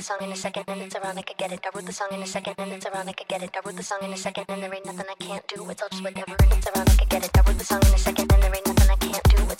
the song in a second and it's around, I could get it. I wrote the song in a second and it's around, I could get it. I wrote the song in a second and there ain't nothing I can't do. It's all just whatever and it's around, I could get it. I wrote the song in a second and there ain't nothing I can't do. It's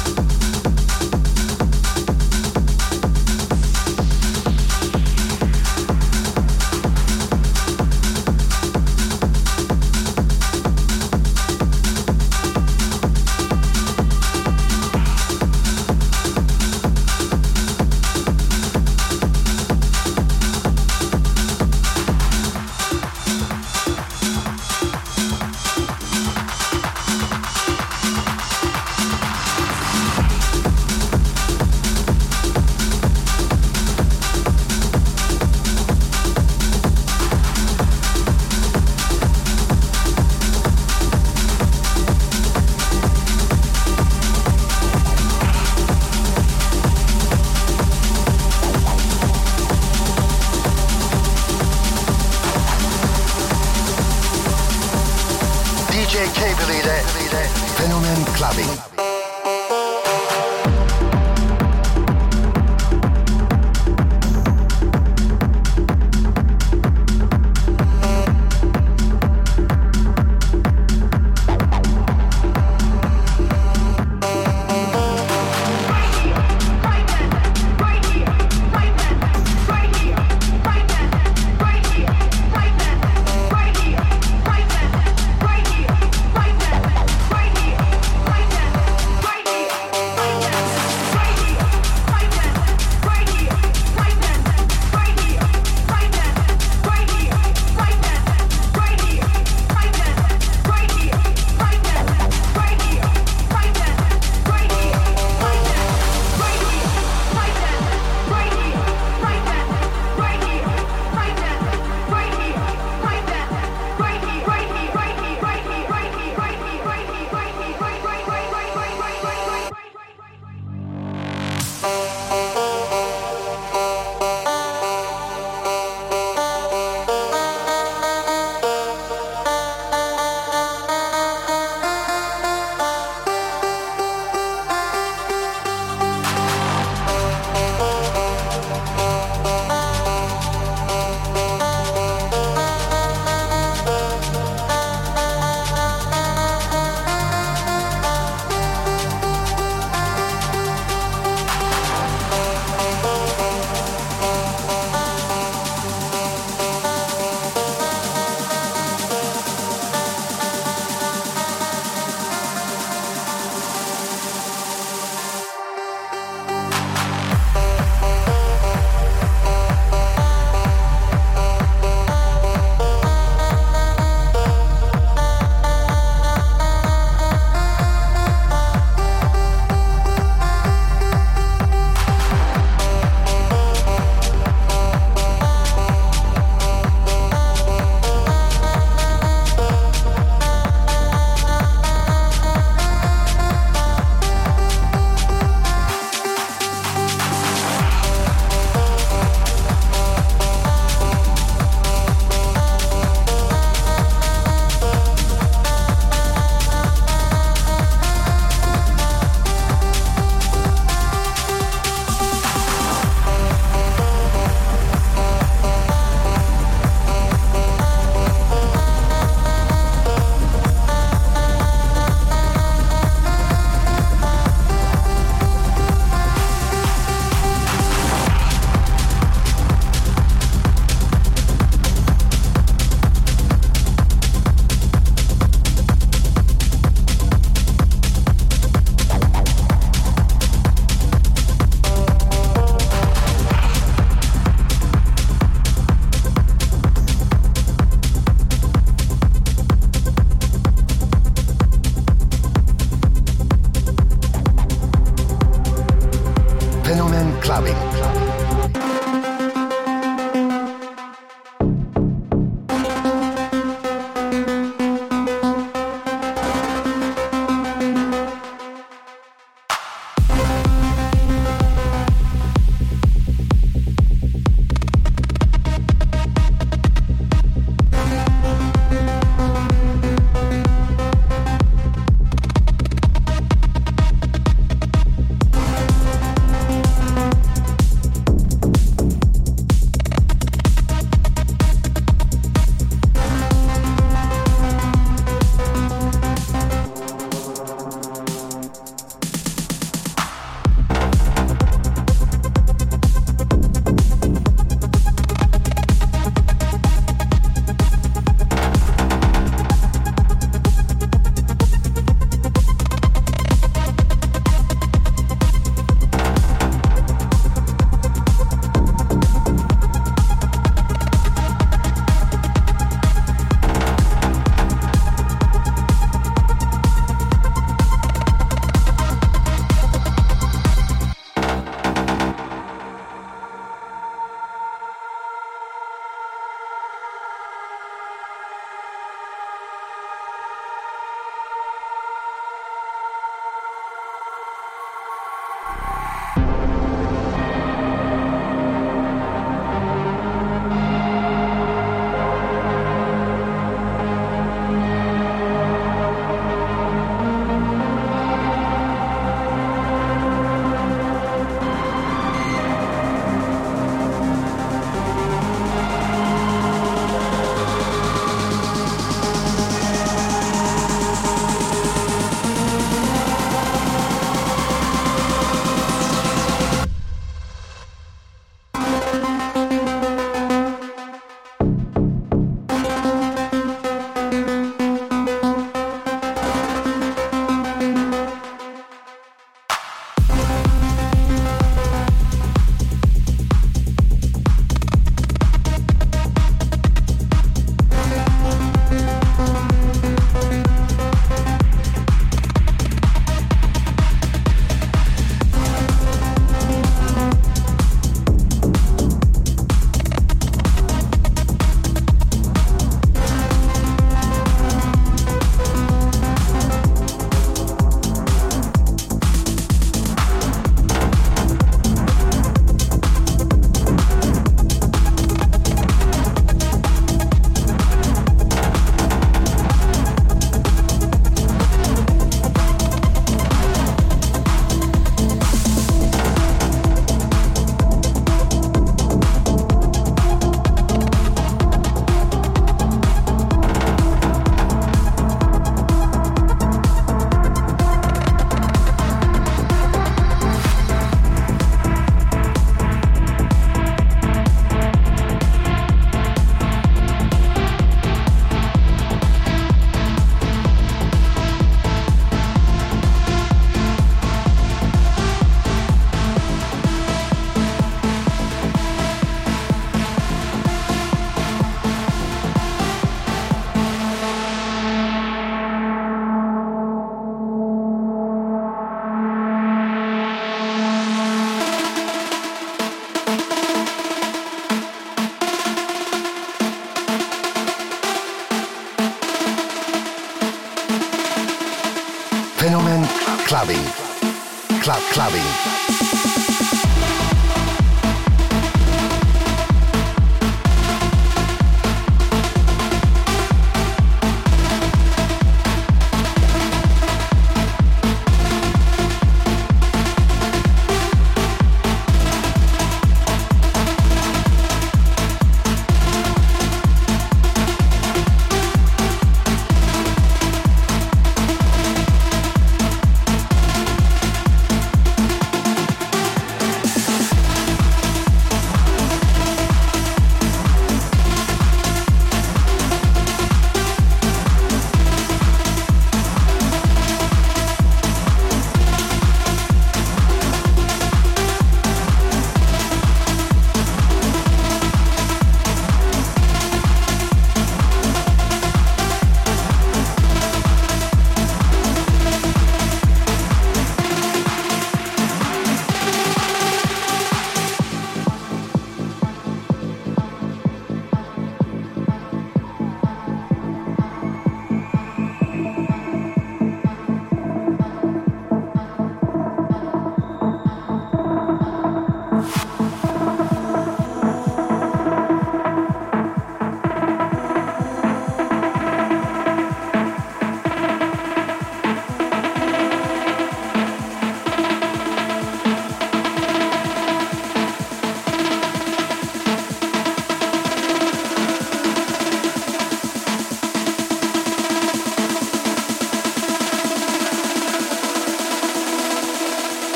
sabem.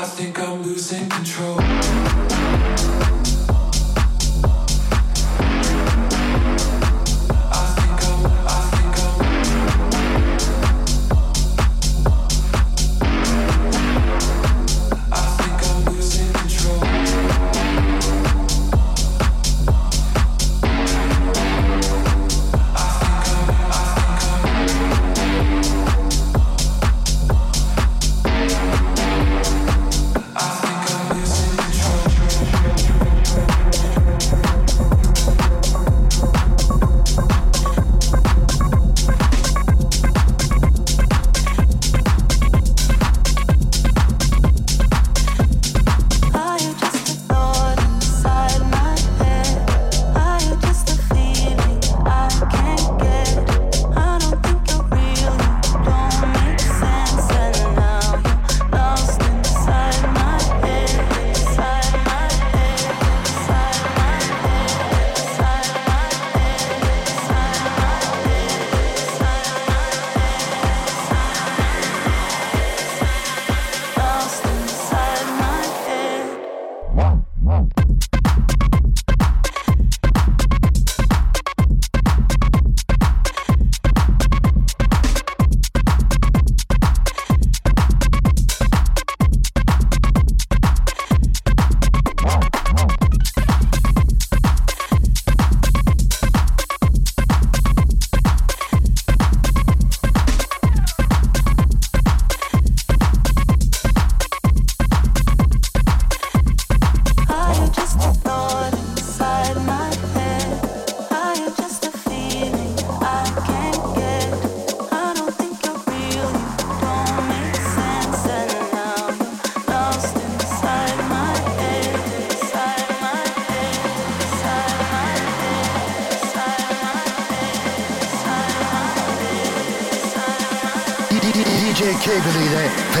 I think I'm losing control.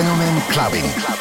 Fenomen Clubbin'.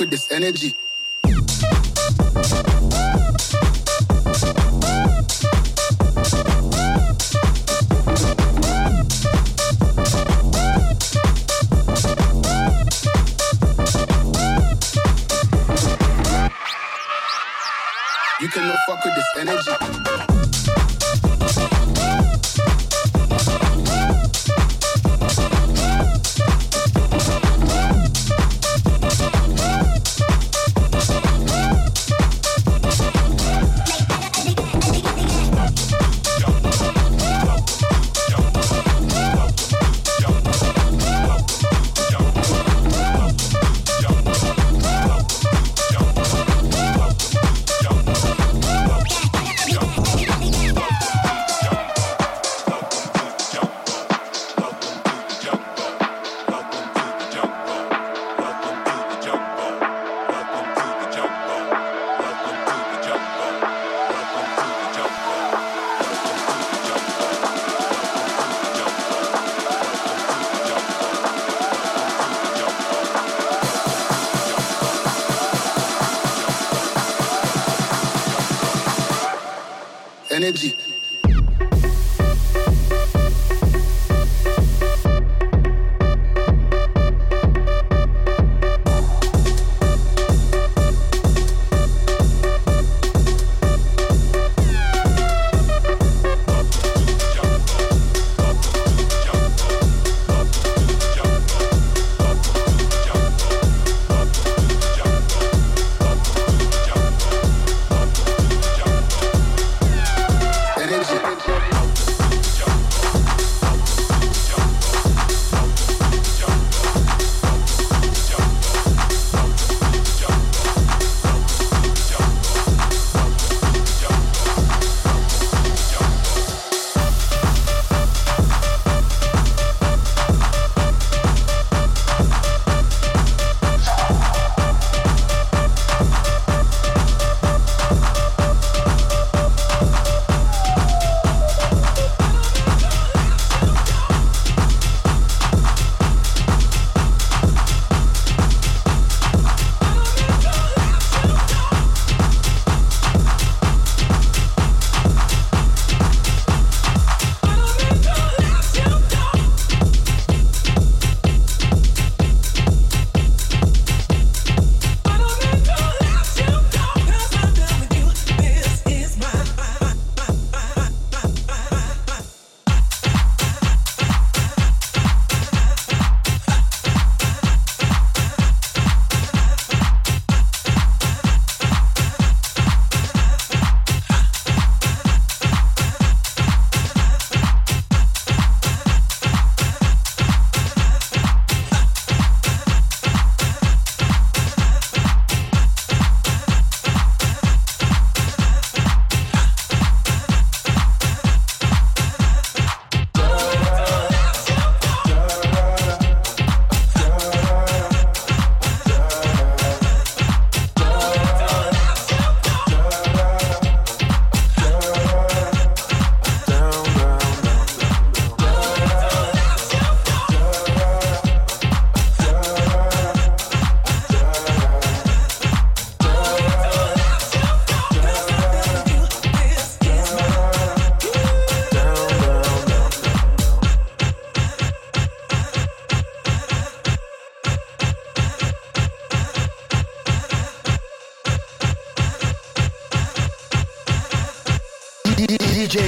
With this energy.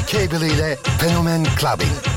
Cable ile Fenomen Clubbin'.